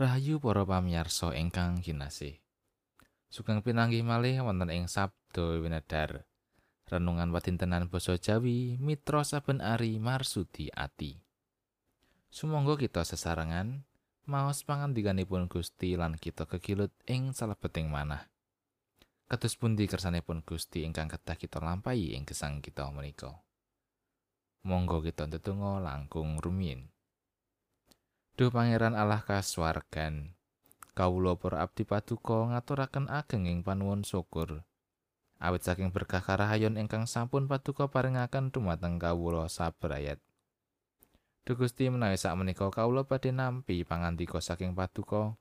Rahayu para pamirsa ingkang kinasih. Sugeng pinanggih malih wonten ing Sabda Winedar. Renungan wadintenan basa Jawi Mitra saben ari marsudi ati. Sumangga kita sesarengan maos pangandikanipun Gusti lan kita kekilut ing salebeting manah. Kados pundi kersanipun Gusti ingkang kedah kita lampahi ing gesang kita menika. Monggo kita ndedonga langkung rumiyin. Duh Pangeran Allah kasuwargan. Kawula para abdi paduka ngaturaken ageng ing panuwun syukur. Awit saking berkah karahayon ingkang sampun paduka paringaken dumateng kawula sabrayat. Duh Gusti menawi sakmenika kawula badhe nampi pangandika saking paduka.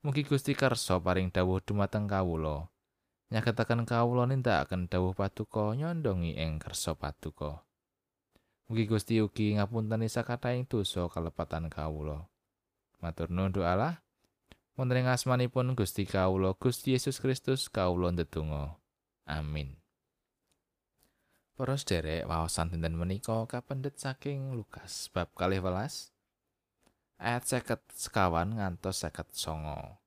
Mugi Gusti kersa paring dawuh dumateng kawula. Nyagetaken kawula nindakaken dawuh paduka nyondongi ing kersa paduka. Mugi Gusti ugi ngapunteni sakataing dosa kalepatan kawula. Matur nuwun Allah. Wonten asmanipun Gusti kawula Gusti Yesus Kristus kawula ndedonga. Amin. Para sederek waosan dinten menika kapendhet saking Lukas bab 12 ayat 50 sekawan ngantos 59.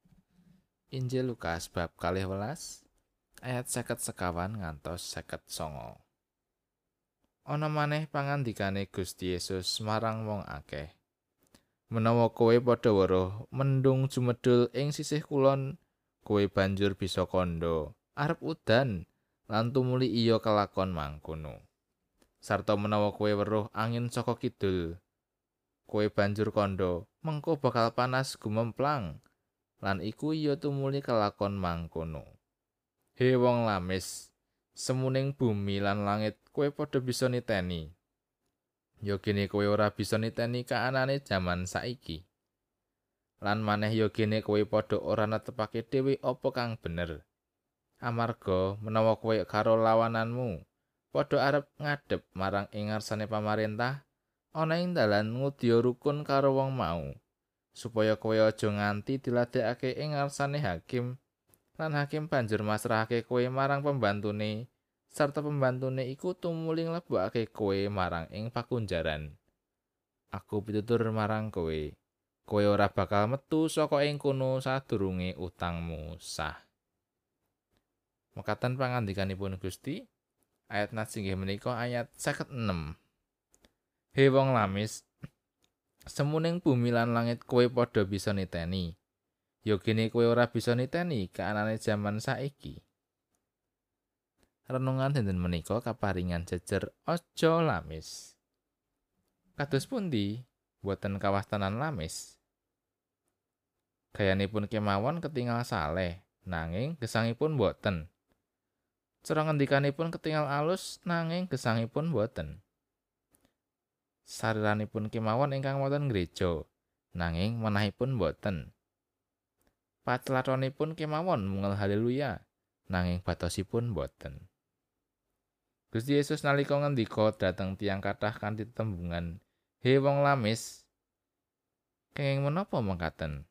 Injil Lukas bab 12 ayat 50 sekawan ngantos 59. ana maneh pangandikane Gusti Yesus marang wong akeh. Menawa kowe padha weruh mendung jumedul ing sisih kulon, kowe banjur bisa kandha arep udan lan tumuli iya kelakon mangkono. Sarta menawa kowe weruh angin saka kidul, kowe banjur kandha mengko bakal panas gumemplang lan iku iya tumuli kelakon mangkono. He wong lamis, semuning bumi lan langit kowe padha bisa niteni. Yogene kowe ora bisa niteni kaanane jaman saiki. Lan maneh yogene kowe padha ora netepake dhewe apa kang bener. Amarga menawa kowe karo lawananmu padha arep ngadep marang ing ngarsane pamarentah, ana ing dalan ngudya rukun karo wong mau. supaya kowe aja nganti diladekake ing ngarsane hakim lan hakim banjur masrahake kowe marang pembantune sarta pembantune iku tumuling lebokake kowe marang ing pakunjaran. Aku pitutur marang kowe, kowe ora bakal metu saka ing kono sadurunge utangmu sah. Mekatan pangandikanipun Gusti ayat nasinggih menika ayat 56. He wong lamis, semuning bumi lan langit kowe padha bisa niteni. Yogene kowe ora bisa niteni kaanane jaman saiki. Renungan dinten menika kaparingan jejer aja lamis. Kados pundi boten kawastanan lamis? Gayanipun kemawon ketingal saleh, nanging gesangipun boten. Cara ngendikanipun ketingal alus nanging gesangipun boten. Sariranipun kemawon ingkang wonten gereja, nanging menahipun boten. paclatonipun kemawon mungel haleluya nanging batosipun boten Gusti Yesus nalika ngendika dhateng tiang kathah kanthi tembungan. He wong lamis. Kenging menapa mengkaten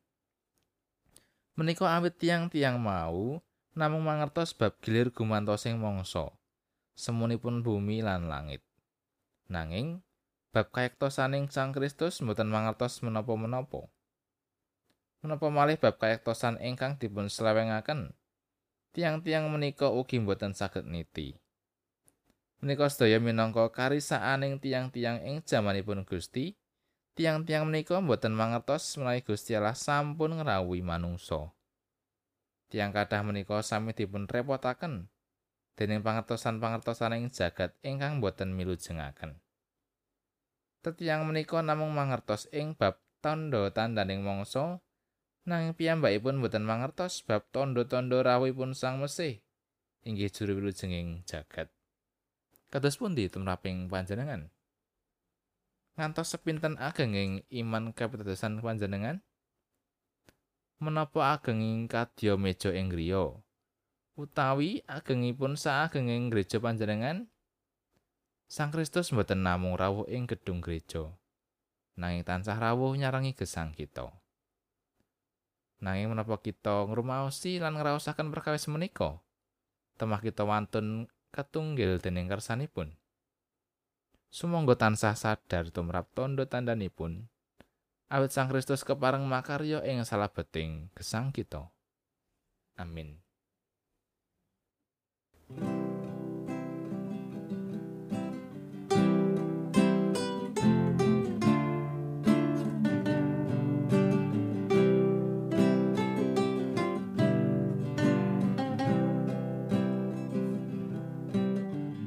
menika awit tiang-tiang mau namung mangertos bab gilir gumantosing mangsa semunipun bumi lan langit. Nanging bab kayektosaning Sang Kristus mboten mangertos menapa-menapa. Menapa malih bab kayektosan ingkang dipun slewengaken tiang-tiang menika ugi boten saged niti menika sedaya minangka karisaaning tiang-tiang ing jamanipun Gusti tiang-tiang menika boten mangertos menawi Gusti Allah sampun ngrawuhi manungsa tiang kathah menika sami dipun repotaken dening pangertosan-pangertosan ing jagat ingkang boten milu jengaken Tetiang menika namung mangertos ing bab tanda-tandaning mangsa nanging piyambakipun boten mangertos bab tondo-tondo rawuhipun Sang Mesih inggih juru wilujenging jagat. Kados pundi tumraping panjenengan? Ngantos sepinten agenging iman kapitadosan panjenengan? Menapa agenging kadya meja ing griya? Utawi agengipun saagenging gereja panjenengan? Sang Kristus mboten namung rawuh ing gedung gereja. Nanging tansah rawuh nyarangi gesang kita. Nanging menapa kita ngrumaosi lan ngraosaken perkawis menika? Temah kita wantun ketunggil dening kersanipun. Sumangga tansah sadar tumrap tondo tandanipun. awit Sang Kristus kepareng makarya ing salebeting gesang kita amin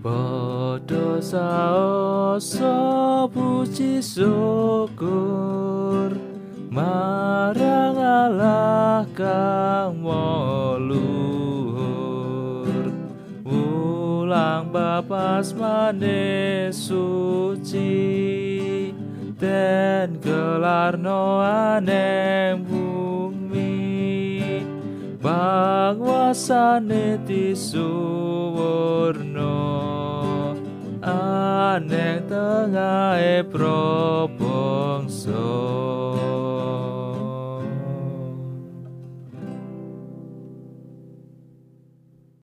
Padha saoso puji syukur. Marang Allah kang luhur ulang bapas mane suci den gelarno aneng bumi pangwasane disuwurno aneh tengahe probongso